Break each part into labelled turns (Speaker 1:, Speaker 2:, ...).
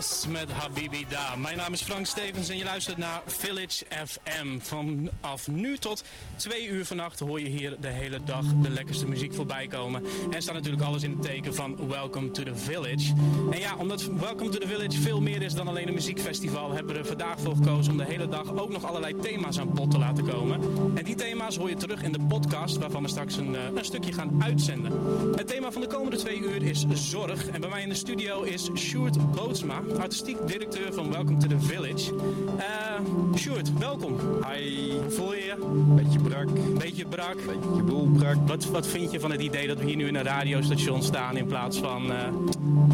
Speaker 1: Met Habibi Da. Mijn naam is Frank Stevens en je luistert naar Village FM. Vanaf nu tot twee uur vannacht hoor je hier de hele dag de lekkerste muziek voorbij komen. En staat natuurlijk alles in het teken van Welcome to the Village. En ja, omdat Welcome to the Village veel meer is dan alleen een muziekfestival, hebben we er vandaag voor gekozen om de hele dag ook nog allerlei thema's aan bod te laten komen. En die thema's hoor je terug in de podcast, waarvan we straks een, eh, een stukje gaan uitzenden. Het thema van de komende twee uur is zorg. En bij mij in de studio is Sjoerd Bootsma, artistiek directeur van Welcome to the Village. Uh, Sjoerd, welkom.
Speaker 2: Hi.
Speaker 1: Hoe voel je je?
Speaker 2: Beetje brak.
Speaker 1: Beetje brak.
Speaker 2: Beetje boelbrak.
Speaker 1: Wat, wat vind je van het idee dat we hier nu in een radiostation staan in plaats van uh,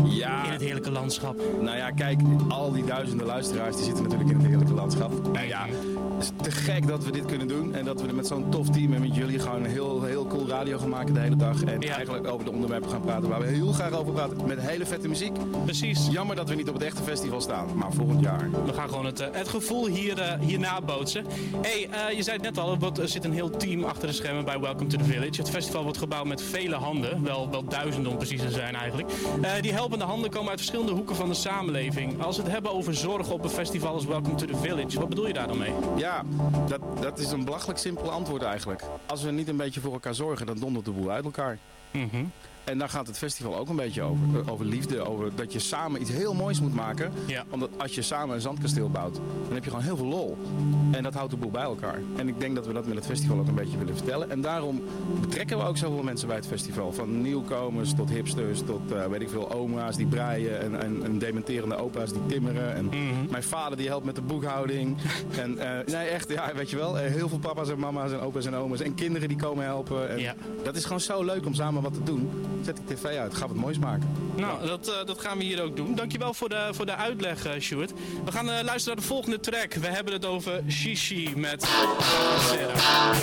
Speaker 2: ja,
Speaker 1: in het heerlijke landschap?
Speaker 2: Nou ja, kijk, al die duizenden luisteraars die zitten natuurlijk in het heerlijke landschap. En ja, het is te gek dat we dit kunnen doen en dat we met zo'n tof team en met jullie gewoon een heel, heel cool radio gaan maken de hele dag. En
Speaker 1: Ja.
Speaker 2: eigenlijk over de onderwerpen gaan praten waar we heel graag over praten. Met hele vette muziek.
Speaker 1: Precies.
Speaker 2: Jammer dat we niet op het echte festival staan, maar volgend jaar.
Speaker 1: We gaan gewoon het, eh, het gevoel hier, eh, hier nabootsen. hey, eh, je zei het net al, er er zit een heel team achter de schermen bij Welcome to the Village. Het festival wordt gebouwd met vele handen, wel, wel duizenden om precies te zijn eigenlijk. Die helpende handen komen uit verschillende hoeken van de samenleving. Als we het hebben over zorg op een festival als Welcome to the Village, wat bedoel je daar dan mee?
Speaker 2: Ja, dat, dat is een belachelijk simpel antwoord eigenlijk. Als we niet een beetje voor elkaar zorgen, dan dondert de boel uit elkaar.
Speaker 1: Mhm.
Speaker 2: En daar gaat het festival ook een beetje over. Eh, Over liefde, over dat je samen iets heel moois moet maken.
Speaker 1: Ja.
Speaker 2: Omdat als je samen een zandkasteel bouwt, dan heb je gewoon heel veel lol. En dat houdt de boel bij elkaar. En ik denk dat we dat met het festival ook een beetje willen vertellen. En daarom betrekken we ook zoveel mensen bij het festival. Van nieuwkomers tot hipsters, tot eh, weet ik veel oma's die breien. En, en, en dementerende opa's die timmeren. En
Speaker 1: Mhm.
Speaker 2: mijn vader die helpt met de boekhouding. en eh, nee, echt, ja, weet je wel. heel veel papa's en mama's en opa's en oma's. En kinderen die komen helpen. En
Speaker 1: Ja.
Speaker 2: Dat is gewoon zo leuk om samen wat te doen. Zet die tv uit, ga wat moois maken.
Speaker 1: Nou, dat, eh, dat gaan we hier ook doen. Dankjewel voor de, voor de uitleg, eh Sjoerd. We gaan eh, luisteren naar de volgende track. We hebben het over Shishi met Sarah.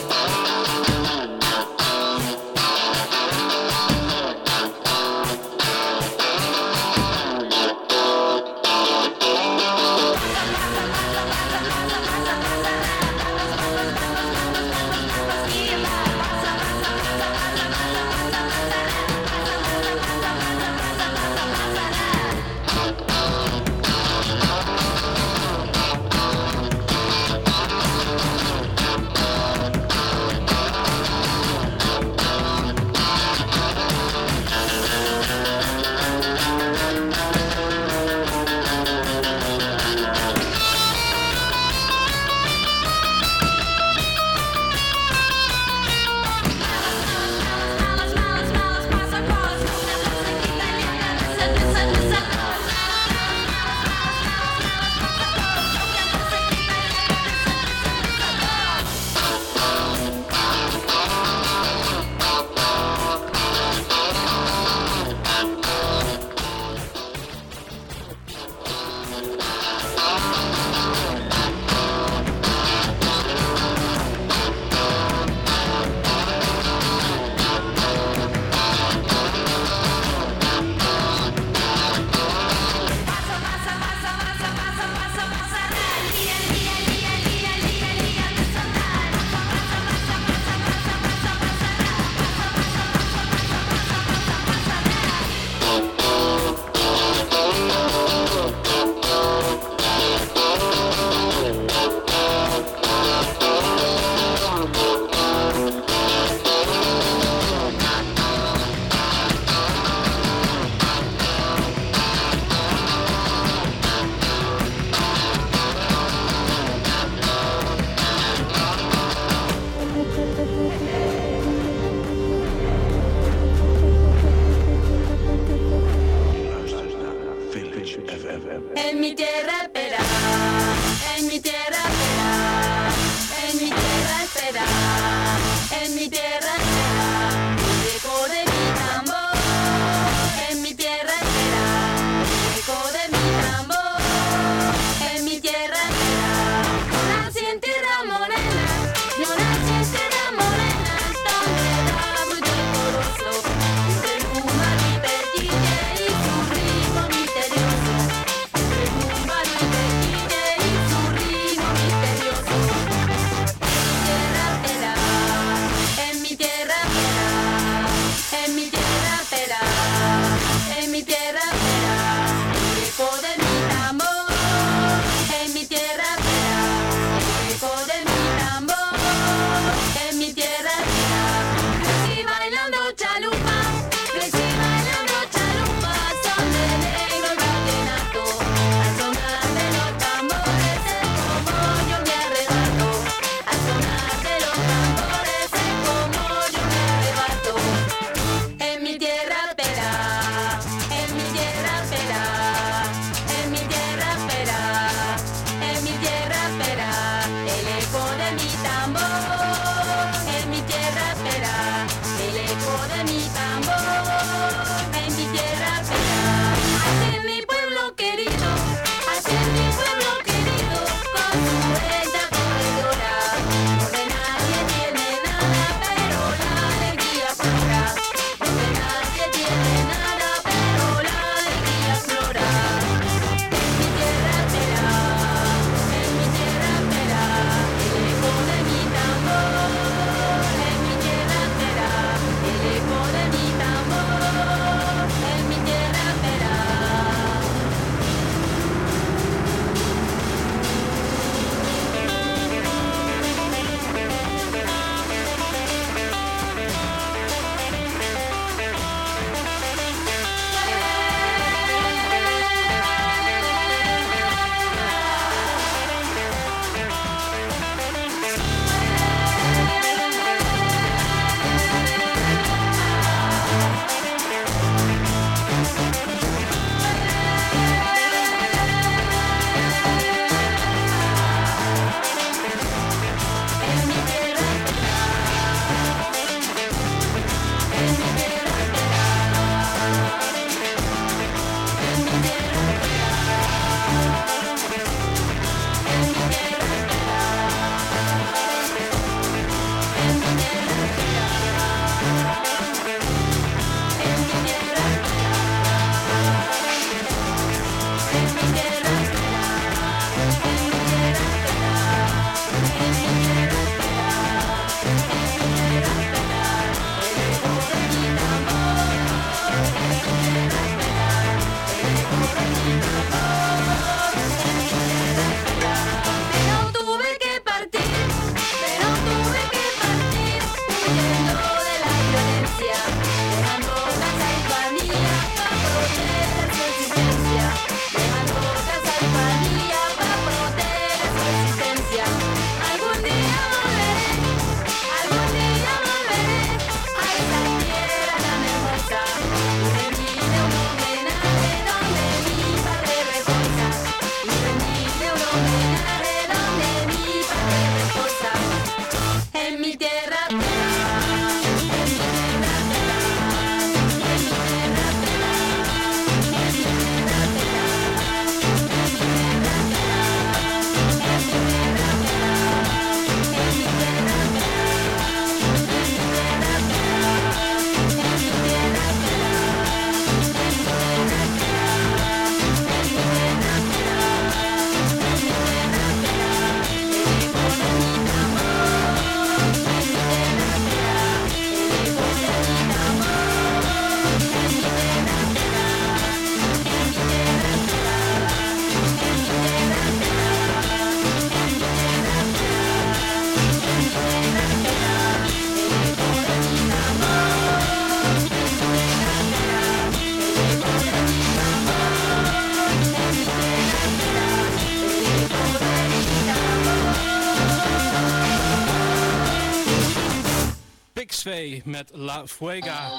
Speaker 1: Met La Fuega.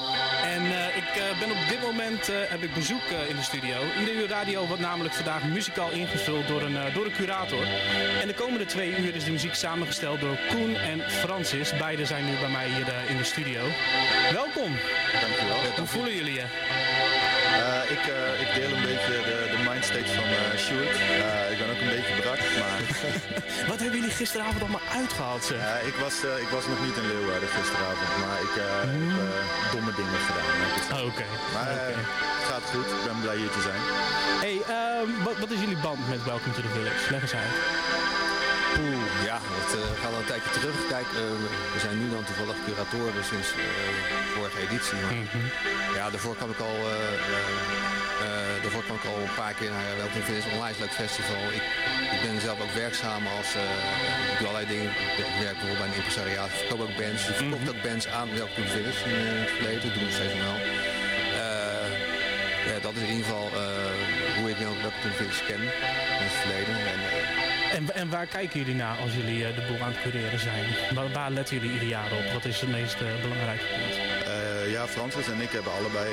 Speaker 1: En uh, ik uh, ben op dit moment uh, heb ik bezoek in de studio. Ieder uur radio wordt namelijk vandaag muzikaal ingevuld door een, door een curator. En de komende twee uur is de muziek samengesteld door Koen en Francis. Beiden zijn nu bij mij hier in de studio. Welkom.
Speaker 3: Dankjewel.
Speaker 1: Hoe voelen jullie je?
Speaker 3: Ik, ik deel een beetje de, de mindstate van Stuart. ik ben ook een beetje brak, maar...
Speaker 1: Wat hebben jullie gisteravond allemaal uitgehaald, zeg?
Speaker 3: ik, was, ik was nog niet in Leeuwarden gisteravond, maar ik uh, heb uh, domme dingen gedaan.
Speaker 1: Oh, Oké. Okay.
Speaker 3: Maar okay. Uh, het gaat goed, ik ben blij hier te zijn.
Speaker 1: hey, ehm, wat, wat, is jullie band met Welcome to the Village? Leg eens uit.
Speaker 4: Oeh, ja, het gaat al een tijdje terug. Kijk, we zijn nu dan toevallig curatoren sinds de vorige editie. Maar, mm -hmm. Ja, daarvoor kwam ik al uh, daarvoor kwam ik al een paar keer naar Village, een onwijs leuk festival. Ik, ik ben zelf ook werkzaam als, uh, ik doe allerlei dingen. Ik werk bijvoorbeeld bij een impresariaat, ik verkoop ook bands. Ik verkoop mm -hmm. ook bands aan to Village in, het verleden, dat doen we steeds wel. ja, dat is in ieder geval hoe ik to Village ken in het verleden. En,
Speaker 1: en, en, waar kijken jullie naar als jullie uh, de boel aan het cureren zijn? Waar, waar, letten jullie ieder jaar op? Wat is het meest uh, belangrijke punt?
Speaker 3: Uh, ja, Francis en ik hebben allebei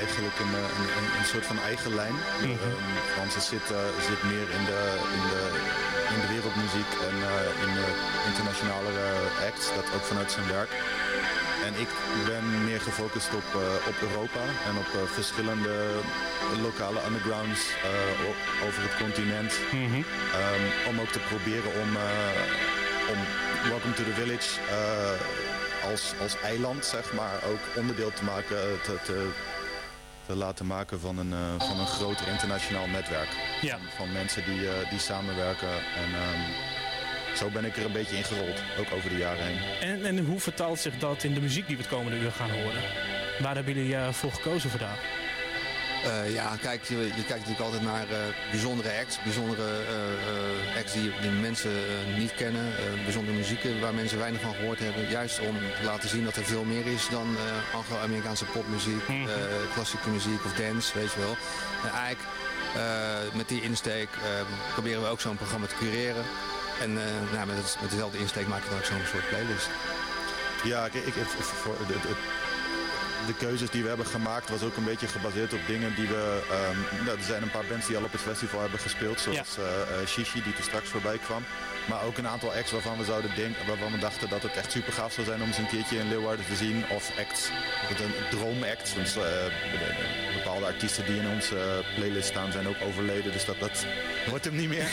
Speaker 3: eigenlijk een, een, een, soort van eigen lijn. Mm -hmm. Francis zit, zit meer in de, in de, in de wereldmuziek en in de internationale acts, dat ook vanuit zijn werk. En ik ben meer gefocust op, uh, op Europa en op uh, verschillende lokale undergrounds uh, over het continent. Mm -hmm. um, om ook te proberen om, om Welcome to the Village als, als eiland, zeg maar, ook onderdeel te maken, te, te, te laten maken van een, van een groter internationaal netwerk.
Speaker 1: Ja.
Speaker 3: Van, van, mensen die, die samenwerken en... Um, zo ben ik er een beetje ingerold, ook over de jaren heen.
Speaker 1: En, en hoe vertaalt zich dat in de muziek die we het komende uur gaan horen? Waar hebben jullie uh, voor gekozen vandaag?
Speaker 4: Uh, ja, kijk, je, je, kijkt natuurlijk altijd naar uh, bijzondere acts. Bijzondere uh, acts die, die mensen niet kennen. bijzondere muziek waar mensen weinig van gehoord hebben. Juist om te laten zien dat er veel meer is dan Anglo-Amerikaanse popmuziek, mm -hmm. klassieke muziek of dance, weet je wel. En eigenlijk met die insteek proberen we ook zo'n programma te cureren. En uh, nou, met, het, met, dezelfde insteek maak je dan ook zo'n soort playlist.
Speaker 3: Ja, ik, ik, voor de, de, keuzes die we hebben gemaakt was ook een beetje gebaseerd op dingen die we... Um, nou, er zijn een paar bands die al op het festival hebben gespeeld. Zoals ja. uh, uh, Shishi, die toen straks voorbij kwam. Maar ook een aantal acts waarvan we, zouden denken, waarvan we dachten dat het echt super gaaf zou zijn om ze een keertje in Leeuwarden te zien. Of acts, een droomact. Want uh, bepaalde artiesten die in onze playlist staan zijn ook overleden. Dus dat, dat wordt hem niet meer.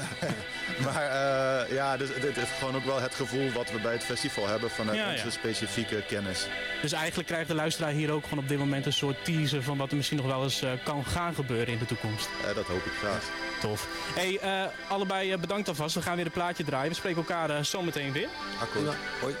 Speaker 3: maar uh, ja, dus, dit is gewoon ook wel het gevoel wat we bij het festival hebben vanuit ja, onze ja. specifieke kennis.
Speaker 1: Dus eigenlijk krijgt de luisteraar hier ook gewoon op dit moment een soort teaser van wat er misschien nog wel eens uh, kan gaan gebeuren in de toekomst.
Speaker 3: Uh, dat hoop ik graag.
Speaker 1: Tof. Hey, allebei bedankt alvast. We gaan weer een plaatje draaien. We spreken elkaar zo meteen weer.
Speaker 3: Akkoord.
Speaker 4: Hoi.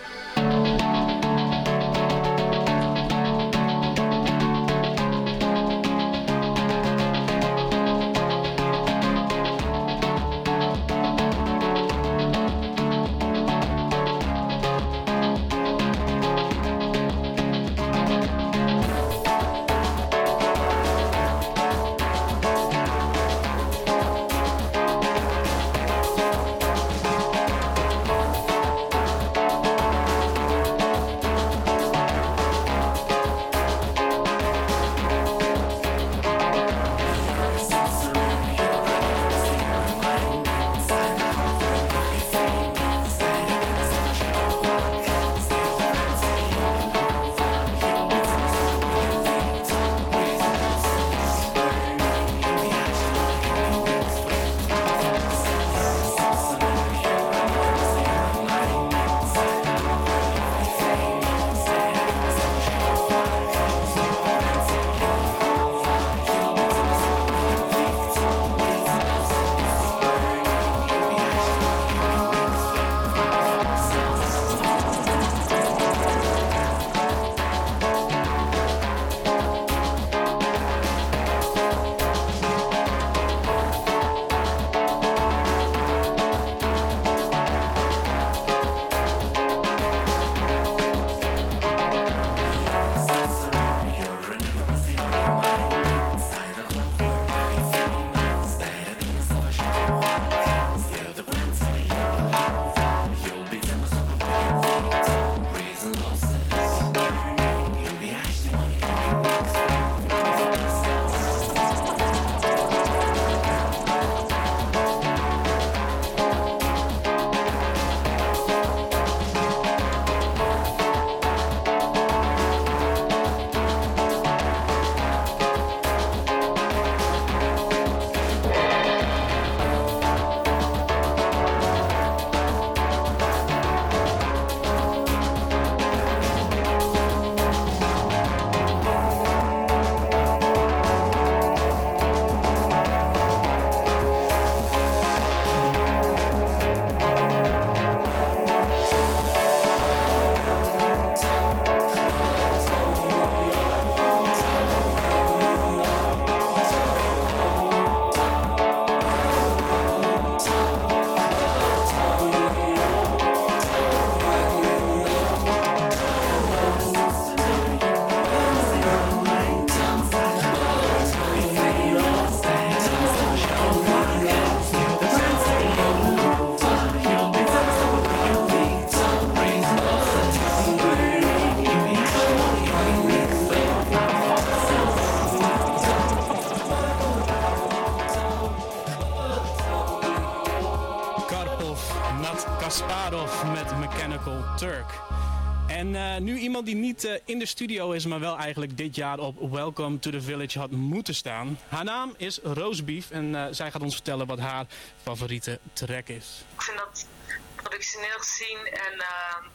Speaker 1: De studio is, maar wel eigenlijk dit jaar op Welcome to the Village had moeten staan. Haar naam is Roosbeef en uh, zij gaat ons vertellen wat haar favoriete track is.
Speaker 5: Ik vind dat productioneel gezien en,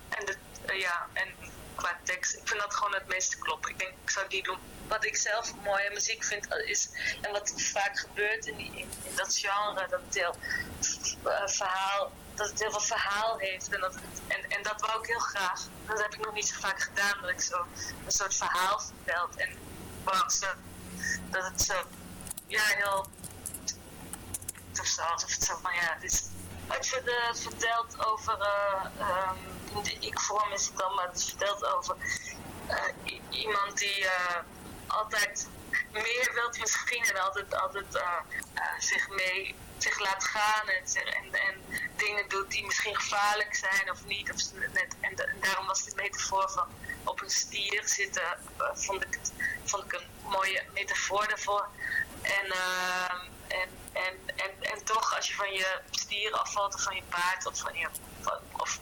Speaker 5: en, de, ja, en qua tekst, ik vind dat gewoon het meeste kloppen. Ik denk, ik zou die doen. Wat ik zelf mooie muziek vind is, en wat vaak gebeurt in, die, in, in dat genre, dat deel verhaal dat het heel veel verhaal heeft. En dat, en, en dat wou ik heel graag. Dat heb ik nog niet zo vaak gedaan, dat ik zo een soort verhaal vertelt. En wow, zo, dat het zo, ja, heel, of zo, alsof het zo van, ja, dit is, het uh, vertelt over, uh, um, de ik-vorm is het dan, maar het vertelt over uh, iemand die altijd meer wilt misschien en altijd, altijd zich mee zich laat gaan en, en, en, dingen doet die misschien gevaarlijk zijn of niet. Of net, en, en, daarom was de metafoor van op een stier zitten, uh, vond, ik vond ik een mooie metafoor daarvoor. En, uh, en, en, en, en toch, als je van je stier afvalt of van je paard of van je. of,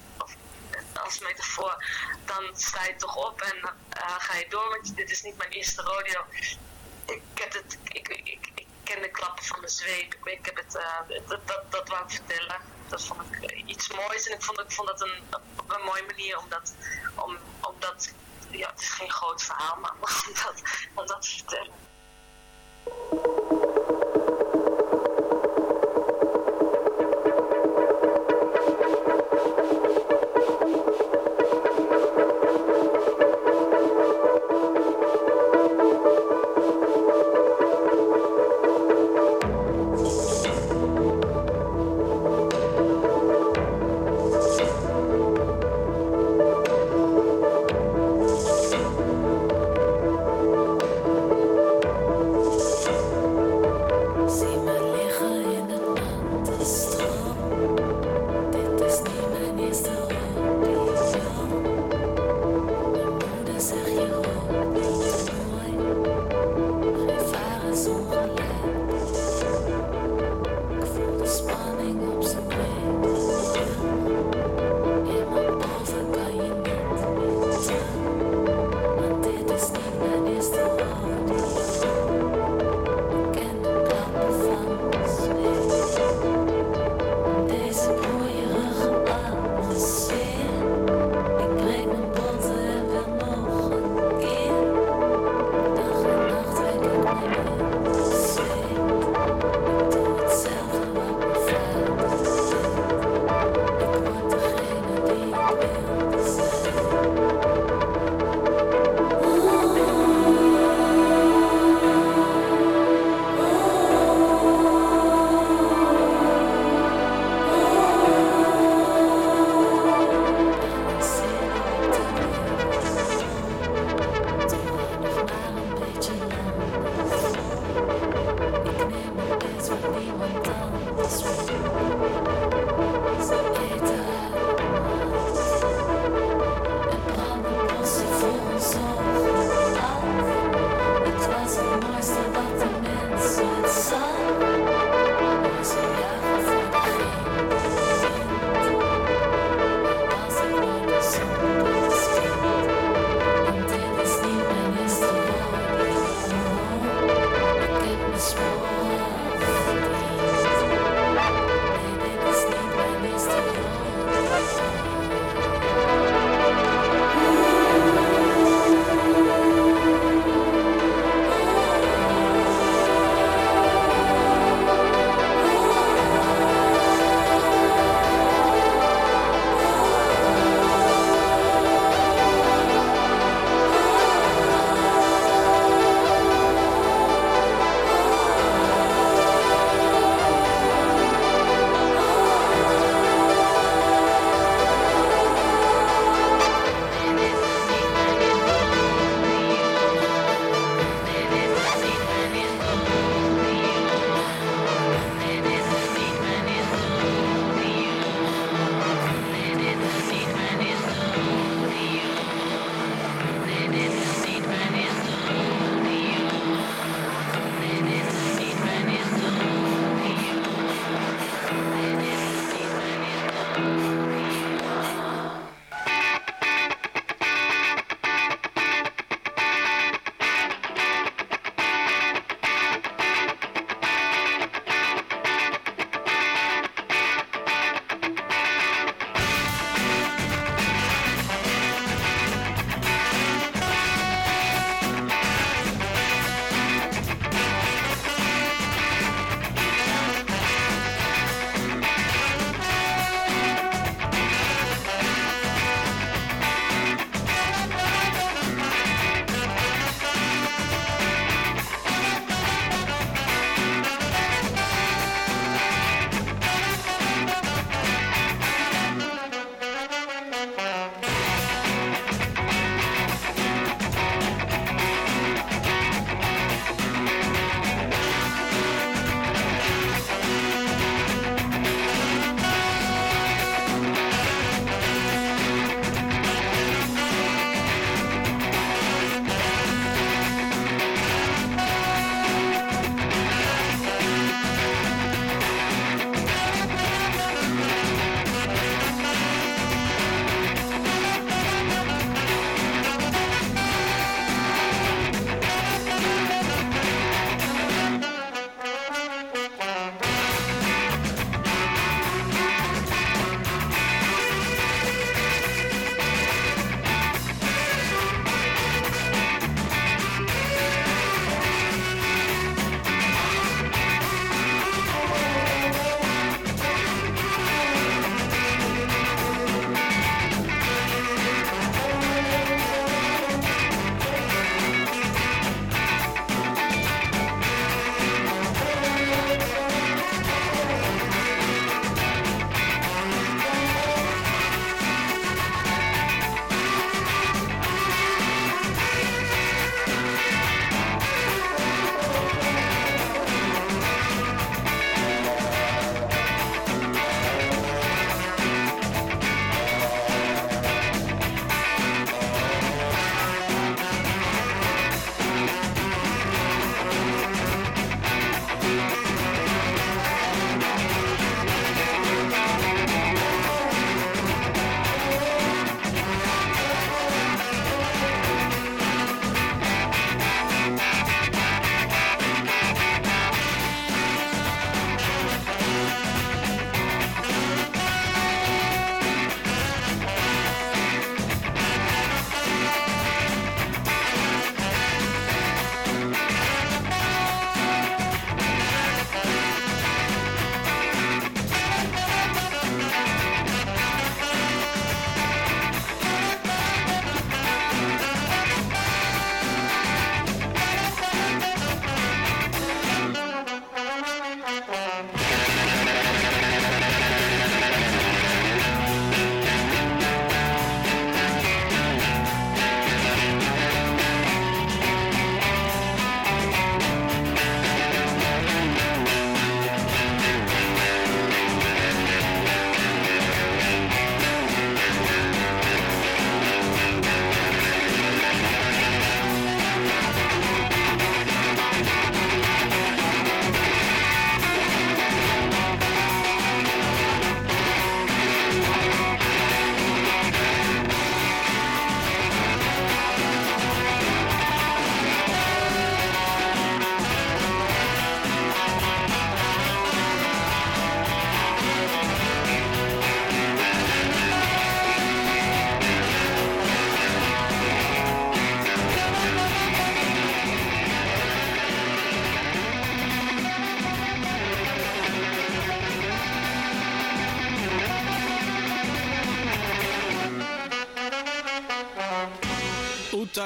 Speaker 5: als metafoor, dan sta je toch op en uh, ga je door. Want dit is niet mijn eerste rodeo. Ik heb het, ik, ken de klappen van de zweep. Ik, heb het, dat, dat, dat wou ik vertellen. Dat vond ik uh, iets moois en ik vond, ik vond dat een, een mooie manier om dat, om, om dat, ja, het is geen groot verhaal, maar om dat, om dat te vertellen.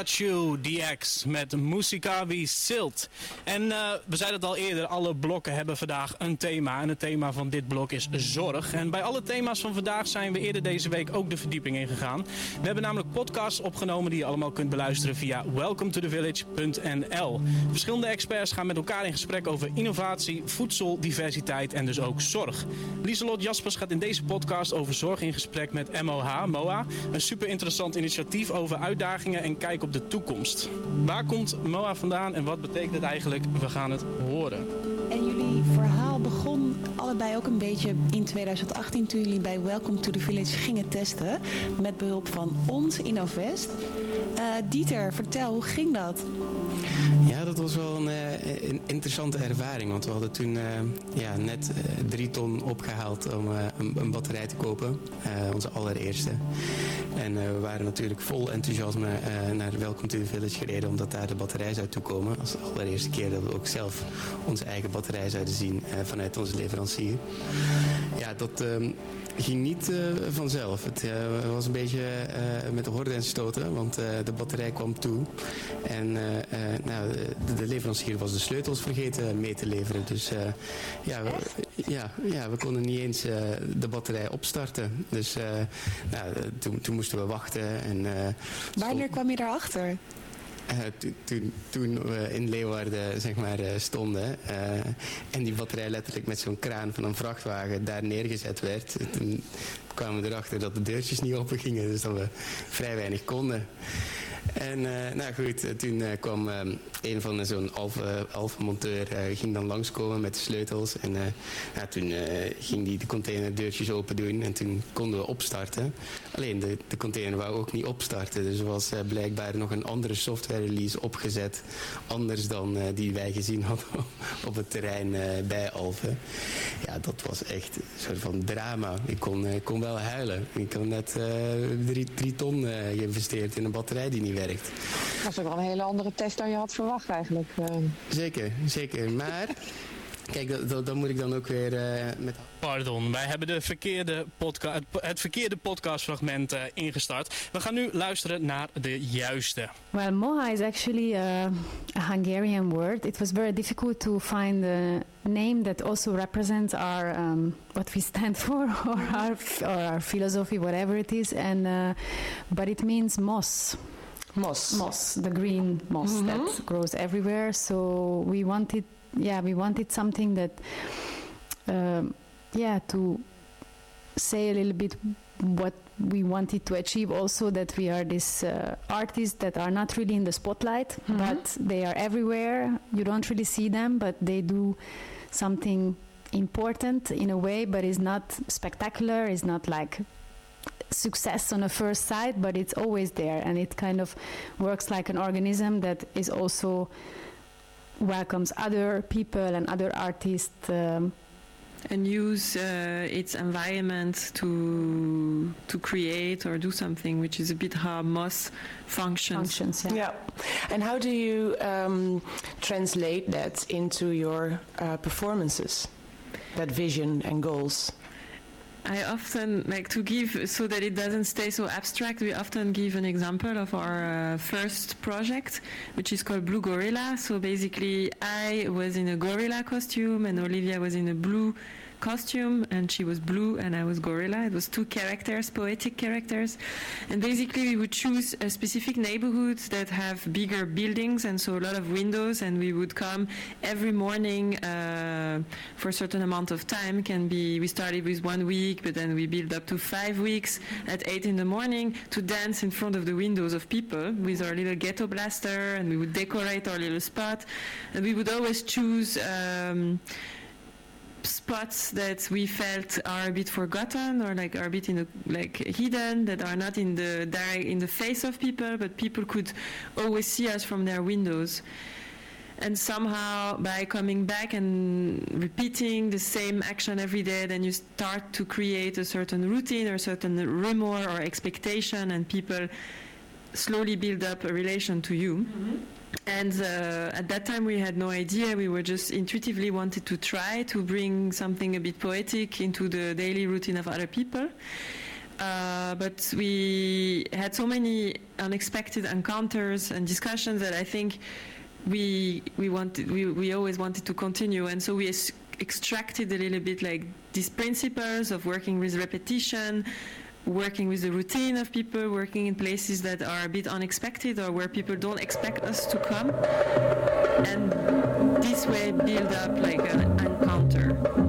Speaker 1: You, DX, met Musikawi Silt. En uh, we zeiden het al eerder, alle blokken hebben vandaag een thema. En het thema van dit blok is zorg. En bij alle thema's van vandaag zijn we eerder deze week ook de verdieping ingegaan. We hebben namelijk podcasts opgenomen die je allemaal kunt beluisteren via welcometothe.village.nl. Verschillende experts gaan met elkaar in gesprek over innovatie, voedsel, diversiteit en dus ook zorg. Lieselot Jaspers gaat in deze podcast over zorg in gesprek met MOH, MOA. Een super interessant initiatief over uitdagingen en kijk op de toekomst. Waar komt MOA vandaan en wat betekent het eigenlijk? We gaan het horen.
Speaker 6: En jullie verhaal begon allebei ook een beetje in 2018 toen jullie bij Welcome to the Village gingen testen. Met behulp van ons Innovest. Uh, Dieter, vertel, hoe ging dat?
Speaker 7: Ja, dat was wel een, uh, een interessante ervaring. Want we hadden toen uh, ja, net drie ton opgehaald om een, een, batterij te kopen. onze allereerste. En we waren natuurlijk vol enthousiasme naar Welcome to the Village gereden. Omdat daar de batterij zou toekomen. Als de allereerste keer dat we ook zelf onze eigen batterij zouden zien vanuit onze leverancier. Ja, dat ehm, ging niet vanzelf. Het was een beetje met de horden en stoten, want de batterij kwam toe. En nou, de, de, leverancier was de sleutels vergeten mee te leveren. Dus ja, we, ja, ja, we konden niet eens de batterij opstarten. Dus nou, toen, toen, moesten we wachten. En,
Speaker 6: Wanneer kwam je daarachter?
Speaker 7: Uh, toen, toen we in Leeuwarden zeg maar, uh, stonden uh, en die batterij letterlijk met zo'n kraan van een vrachtwagen daar neergezet werd, toen kwamen we erachter dat de deurtjes niet open gingen, dus dat we vrij weinig konden. En uh, nou goed, eh, toen uh, kwam uh, een van zo'n Alfa-monteur ging dan langskomen met de sleutels. En nou, toen ging die de containerdeurtjes open doen en toen konden we opstarten. Alleen de, de container wou ook niet opstarten. Dus er was blijkbaar nog een andere software release opgezet. Anders dan die wij gezien hadden op het terrein bij Alfa. Ja, dat was echt een soort van drama. Ik kon, kon wel huilen. Ik had net drie, drie ton geïnvesteerd in een batterij die niet werkt.
Speaker 6: Dat is ook wel een hele andere test dan je had verwacht eigenlijk. Eh.
Speaker 7: Zeker, zeker. Maar Kijk, dat, dat, moet ik dan ook weer uh, met...
Speaker 1: Pardon, wij hebben de verkeerde podca het, het verkeerde podcastfragment uh, ingestart. We gaan nu luisteren naar de juiste.
Speaker 8: Well, moha is actually a, a Hungarian word. It was very difficult to find a name that also represents our um, what we stand for or our, or our philosophy, whatever it is. And uh, but it means moss.
Speaker 6: Moss.
Speaker 8: Moss, the green moss mm -hmm. that grows everywhere. So we wanted yeah, we wanted something that, um, yeah, to say a little bit what we wanted to achieve also that we are these uh, artists that are not really in the spotlight mm -hmm. but they are everywhere you don't really see them but they do something important in a way but it's not spectacular it's not like success on a first sight but it's always there and it kind of works like an organism that is also welcomes other people and other artists. Um,
Speaker 9: and use uh, its environment to to create or do something, which is a bit how Moss functions.
Speaker 8: Functions, yeah.
Speaker 6: yeah. And how do you um, translate that into your uh, performances? That vision and goals.
Speaker 9: I often like to give so that it doesn't stay so abstract. We often give an example of our uh, first project, which is called Blue Gorilla. So basically, I was in a gorilla costume, and Olivia was in a blue costume and she was blue and I was gorilla. It was two characters, poetic characters. And basically we would choose a specific neighborhoods that have bigger buildings and so a lot of windows and we would come every morning uh, for a certain amount of time. Can be, we started with one week but then we build up to five weeks at eight in the morning to dance in front of the windows of people with our little ghetto blaster and we would decorate our little spot and we would always choose um, spots that we felt are a bit forgotten or like are a bit in the, like hidden that are not in the direct in the face of people but people could always see us from their windows. And somehow by coming back and repeating the same action every day then you start to create a certain routine or a certain rumor or expectation and people slowly build up a relation to you mm-hmm. And uh, at that time, we had no idea. We were just intuitively wanted to try to bring something a bit poetic into the daily routine of other people. Uh, but we had so many unexpected encounters and discussions that I think we we wanted we, we always wanted to continue, and so we extracted a little bit like these principles of working with repetition, working with the routine of people, working in places that are a bit unexpected or where people don't expect us to come, and this way build up like an encounter.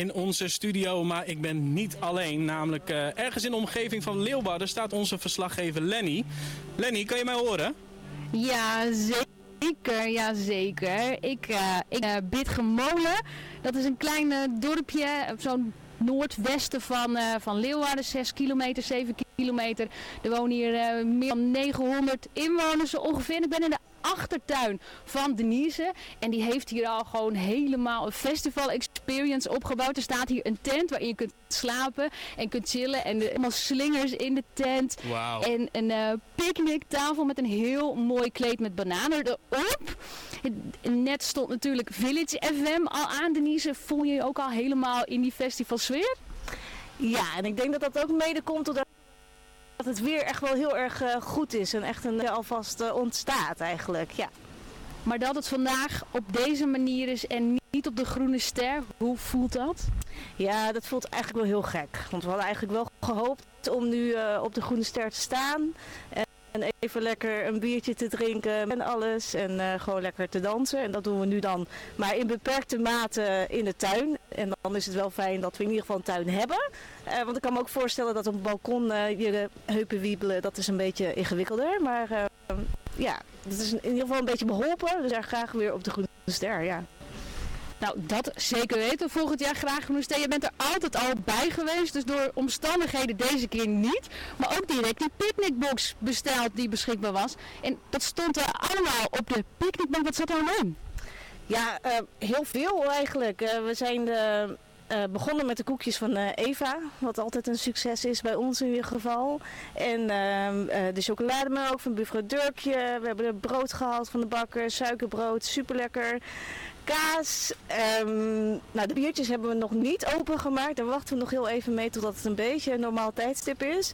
Speaker 1: In onze studio, maar ik ben niet alleen. Namelijk uh, ergens in de omgeving van Leeuwarden staat onze verslaggever Lenny. Lenny, kan je mij horen?
Speaker 10: Ja, zeker. Ja, zeker. Ik, uh, ik Bidgemolen, dat is een klein dorpje, zo'n noordwesten van, van Leeuwarden, 6 kilometer, 7 kilometer. Er wonen hier meer dan 900 inwoners ongeveer. Ik ben in de achtertuin van Denise. En die heeft hier al gewoon helemaal een festival experience opgebouwd. Er staat hier een tent waarin je kunt slapen en kunt chillen. En helemaal slingers in de tent.
Speaker 1: Wow.
Speaker 10: En een uh, picknicktafel met een heel mooi kleed met bananen erop. Net stond natuurlijk Village FM al aan, Denise. Voel je je ook al helemaal in die festivalsfeer?
Speaker 11: Ja, en ik denk dat dat ook mede komt doordat dat het weer echt wel heel erg uh, goed is en echt een, uh, alvast uh, ontstaat eigenlijk, ja.
Speaker 10: Maar dat het vandaag op deze manier is en niet op de groene ster, hoe voelt dat?
Speaker 11: Ja, dat voelt eigenlijk wel heel gek. Want we hadden eigenlijk wel gehoopt om nu op de groene ster te staan. En even lekker een biertje te drinken en alles. En uh, gewoon lekker te dansen. En dat doen we nu dan maar in beperkte mate in de tuin. En dan is het wel fijn dat we in ieder geval een tuin hebben. Uh, want ik kan me ook voorstellen dat op een balkon uh, je heupen wiebelen, dat is een beetje ingewikkelder. Maar ja, dat is in ieder geval een beetje beholpen. Dus er graag weer op de groene ster, ja.
Speaker 10: Nou, dat zeker weten. Volgend jaar graag Groenestein. Je bent er altijd al bij geweest, dus door omstandigheden deze keer niet. Maar ook direct die picknickbox besteld die beschikbaar was. En dat stond er allemaal op de picknickbank. Wat zat er allemaal in?
Speaker 11: Ja, uh, heel veel eigenlijk. Uh, we zijn de uh, begonnen met de koekjes van Eva, wat altijd een succes is bij ons in ieder geval. En de chocolademelk van buurvrouw Durkje. We hebben het brood gehaald van de bakker, suikerbrood, super lekker kaas. Um, nou, de biertjes hebben we nog niet opengemaakt. Daar wachten we nog heel even mee totdat het een beetje een normaal tijdstip is.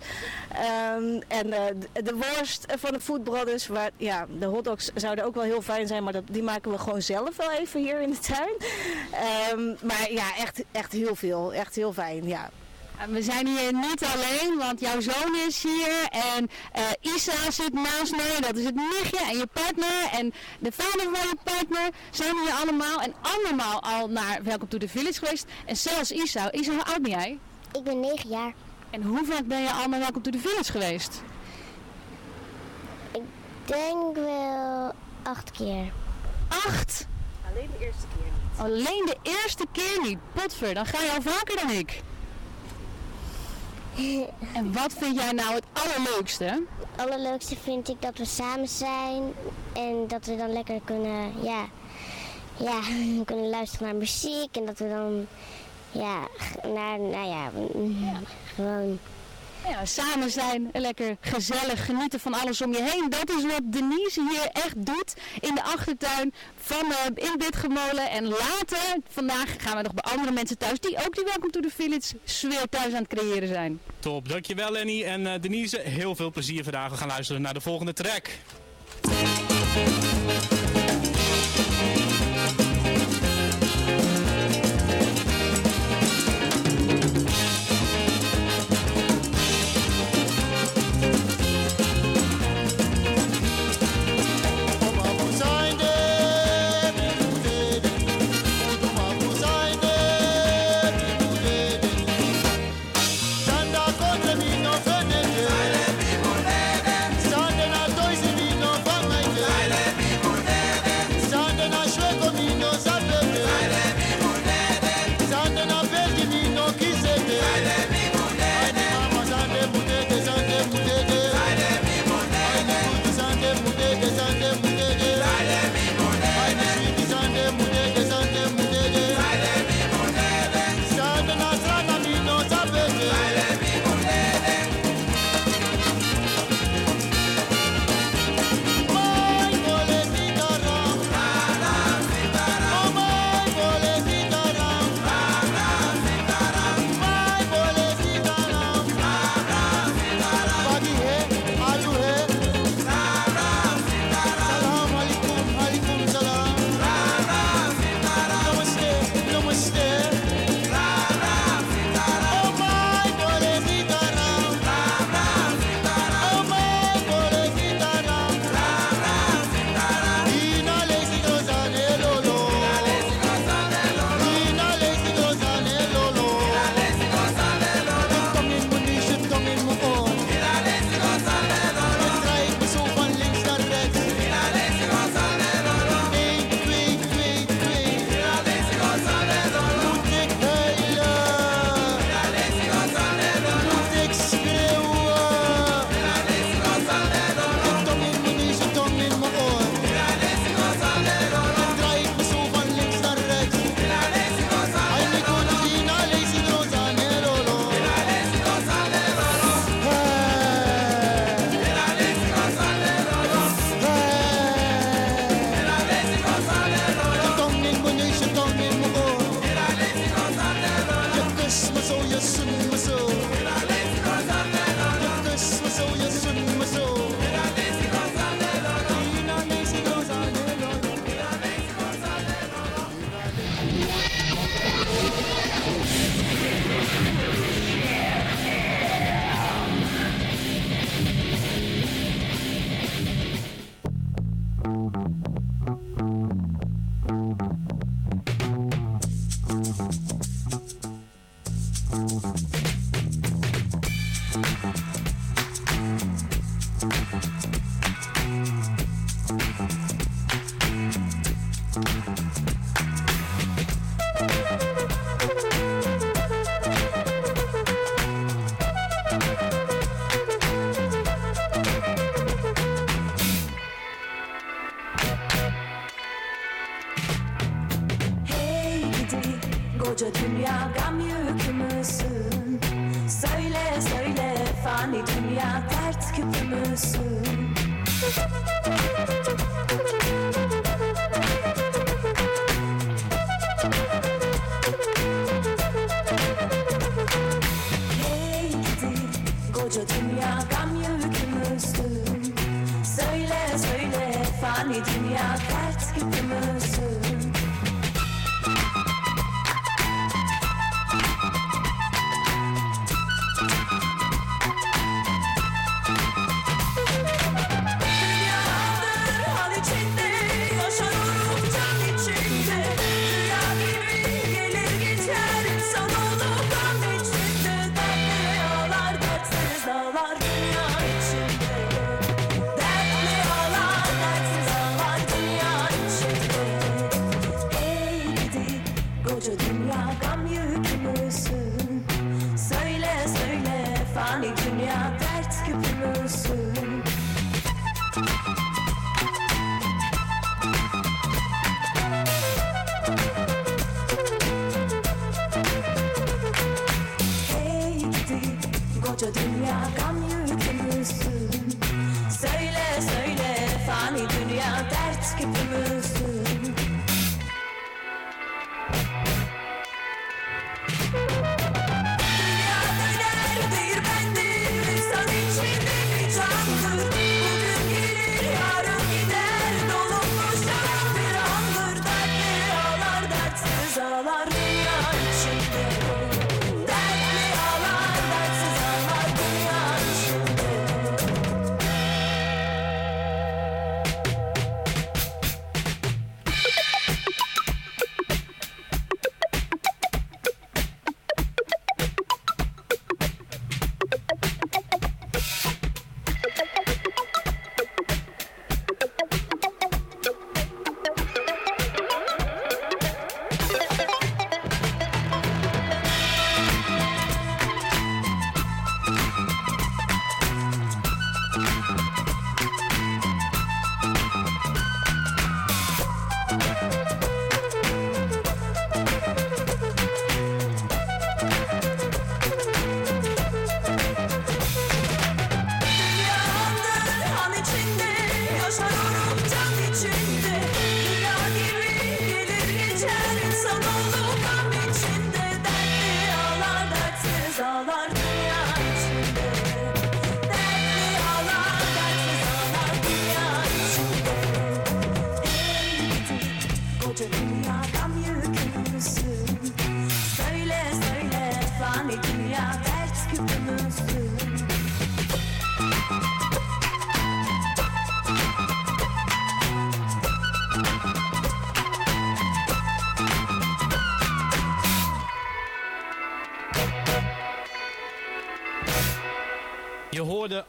Speaker 11: Um, en uh, de, worst van de Food Brothers, waar, ja, de hotdogs zouden ook wel heel fijn zijn, maar dat, die maken we gewoon zelf wel even hier in de tuin. Um, maar ja, echt, echt heel veel. Echt heel fijn, ja.
Speaker 10: We zijn hier niet alleen, want jouw zoon is hier en uh, Isa zit naast mij, dat is het nichtje en je partner en de vader van je partner zijn hier allemaal en allemaal al naar Welcome to the Village geweest. En zelfs Isa, Isa, hoe oud ben jij?
Speaker 12: Ik ben 9 jaar.
Speaker 10: En hoe vaak ben je al naar Welcome to the Village geweest?
Speaker 12: Ik denk wel acht keer.
Speaker 10: Acht?
Speaker 11: Alleen de eerste keer niet.
Speaker 10: Alleen de eerste keer niet. Potver, dan ga je al vaker dan ik. En wat vind jij nou het allerleukste?
Speaker 12: Het allerleukste vind ik dat we samen zijn en dat we dan lekker kunnen, ja, ja, kunnen luisteren naar muziek en dat we dan, ja, naar, nou ja, ja. gewoon
Speaker 10: ja, samen zijn, lekker gezellig genieten van alles om je heen. Dat is wat Denise hier echt doet in de achtertuin van uh, in Bitgemolen. En later, vandaag gaan we nog bij andere mensen thuis die ook die Welcome to the Village sfeer thuis aan het creëren zijn.
Speaker 1: Top, dankjewel Lenny en uh, Denise. Heel veel plezier vandaag. We gaan luisteren naar de volgende track.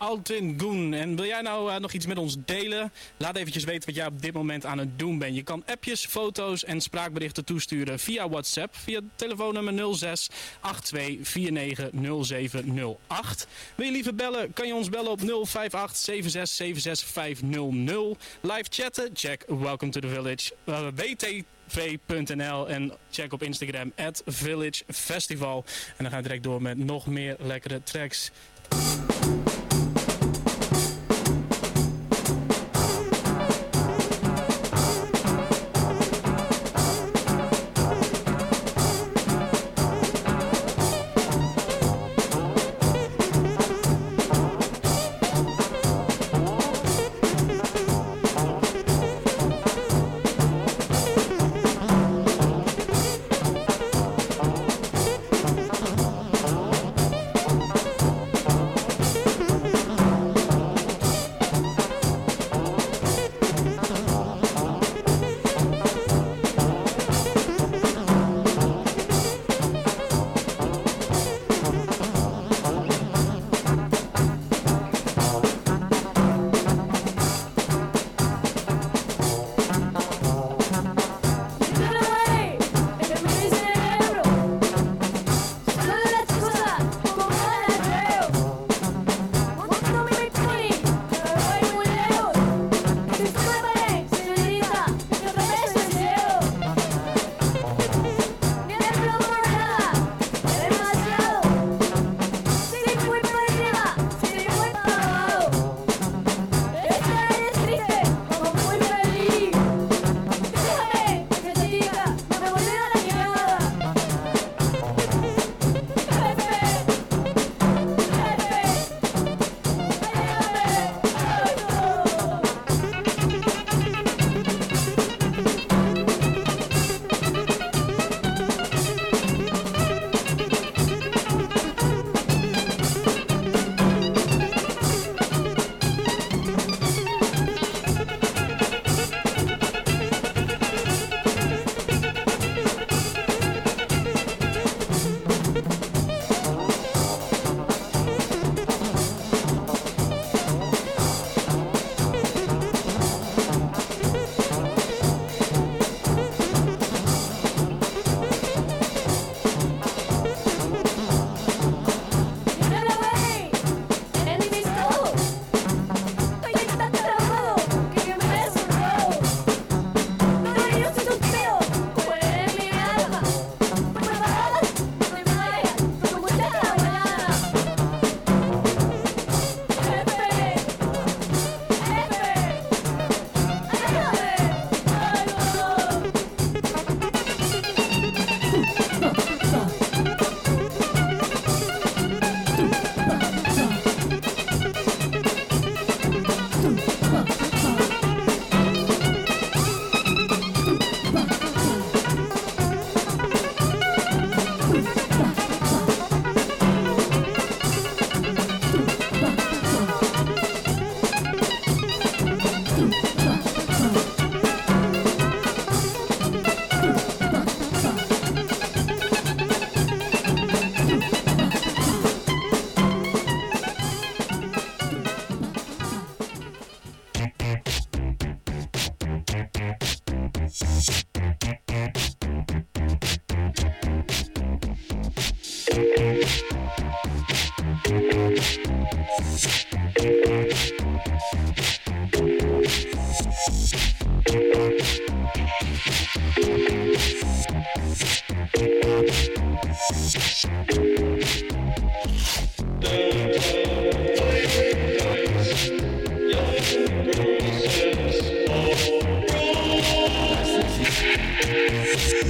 Speaker 1: Hoorde Altin Goen. En wil jij nou eh, nog iets met ons delen? Laat eventjes weten wat jij op dit moment aan het doen bent. Je kan appjes, foto's en spraakberichten toesturen via WhatsApp. Via telefoonnummer 06 82 49 0708. Wil je liever bellen? Kan je ons bellen op 058 76 76 500. Live chatten? Check Welcome to the Village. Uh, en check op Instagram at Village Festival. En dan gaan we direct door met nog meer lekkere tracks.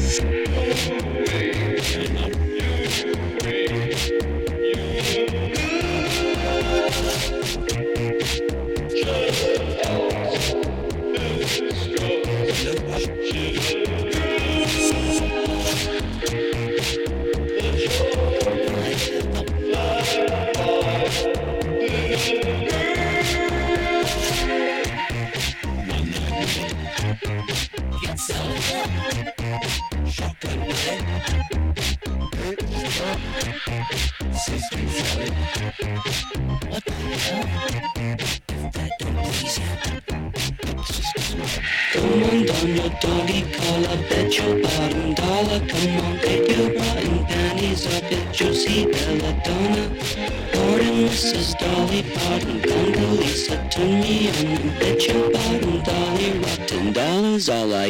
Speaker 13: Transmission.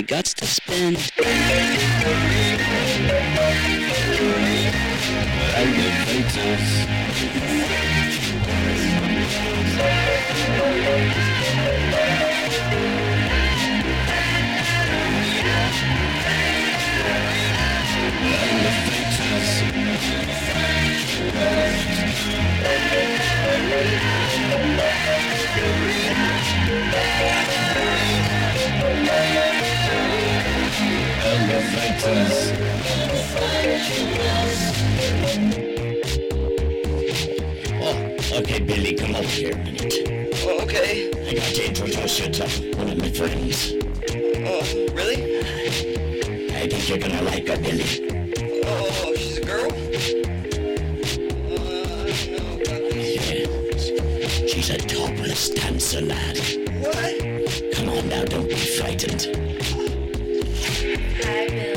Speaker 13: guts to spend
Speaker 14: Oh, okay, Billy, come over here a minute.
Speaker 13: Oh, okay.
Speaker 14: I got to introduce you to one of my friends.
Speaker 13: Oh, really?
Speaker 14: I think you're gonna like her, Billy.
Speaker 13: Oh, she's a girl?
Speaker 14: Yeah. She's a topless dancer, lad.
Speaker 13: What?
Speaker 14: Come on now, don't be frightened.
Speaker 13: Hi, Billy.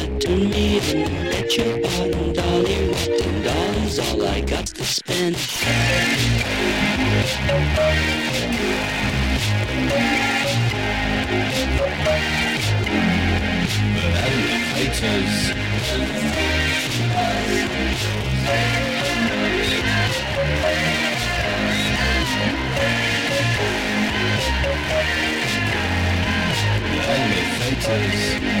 Speaker 13: even let your
Speaker 14: bottom dolly, erupt and all all I got to spend.
Speaker 15: Animators. Animators.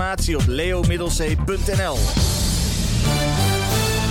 Speaker 15: Informatie op leomiddelzee.nl.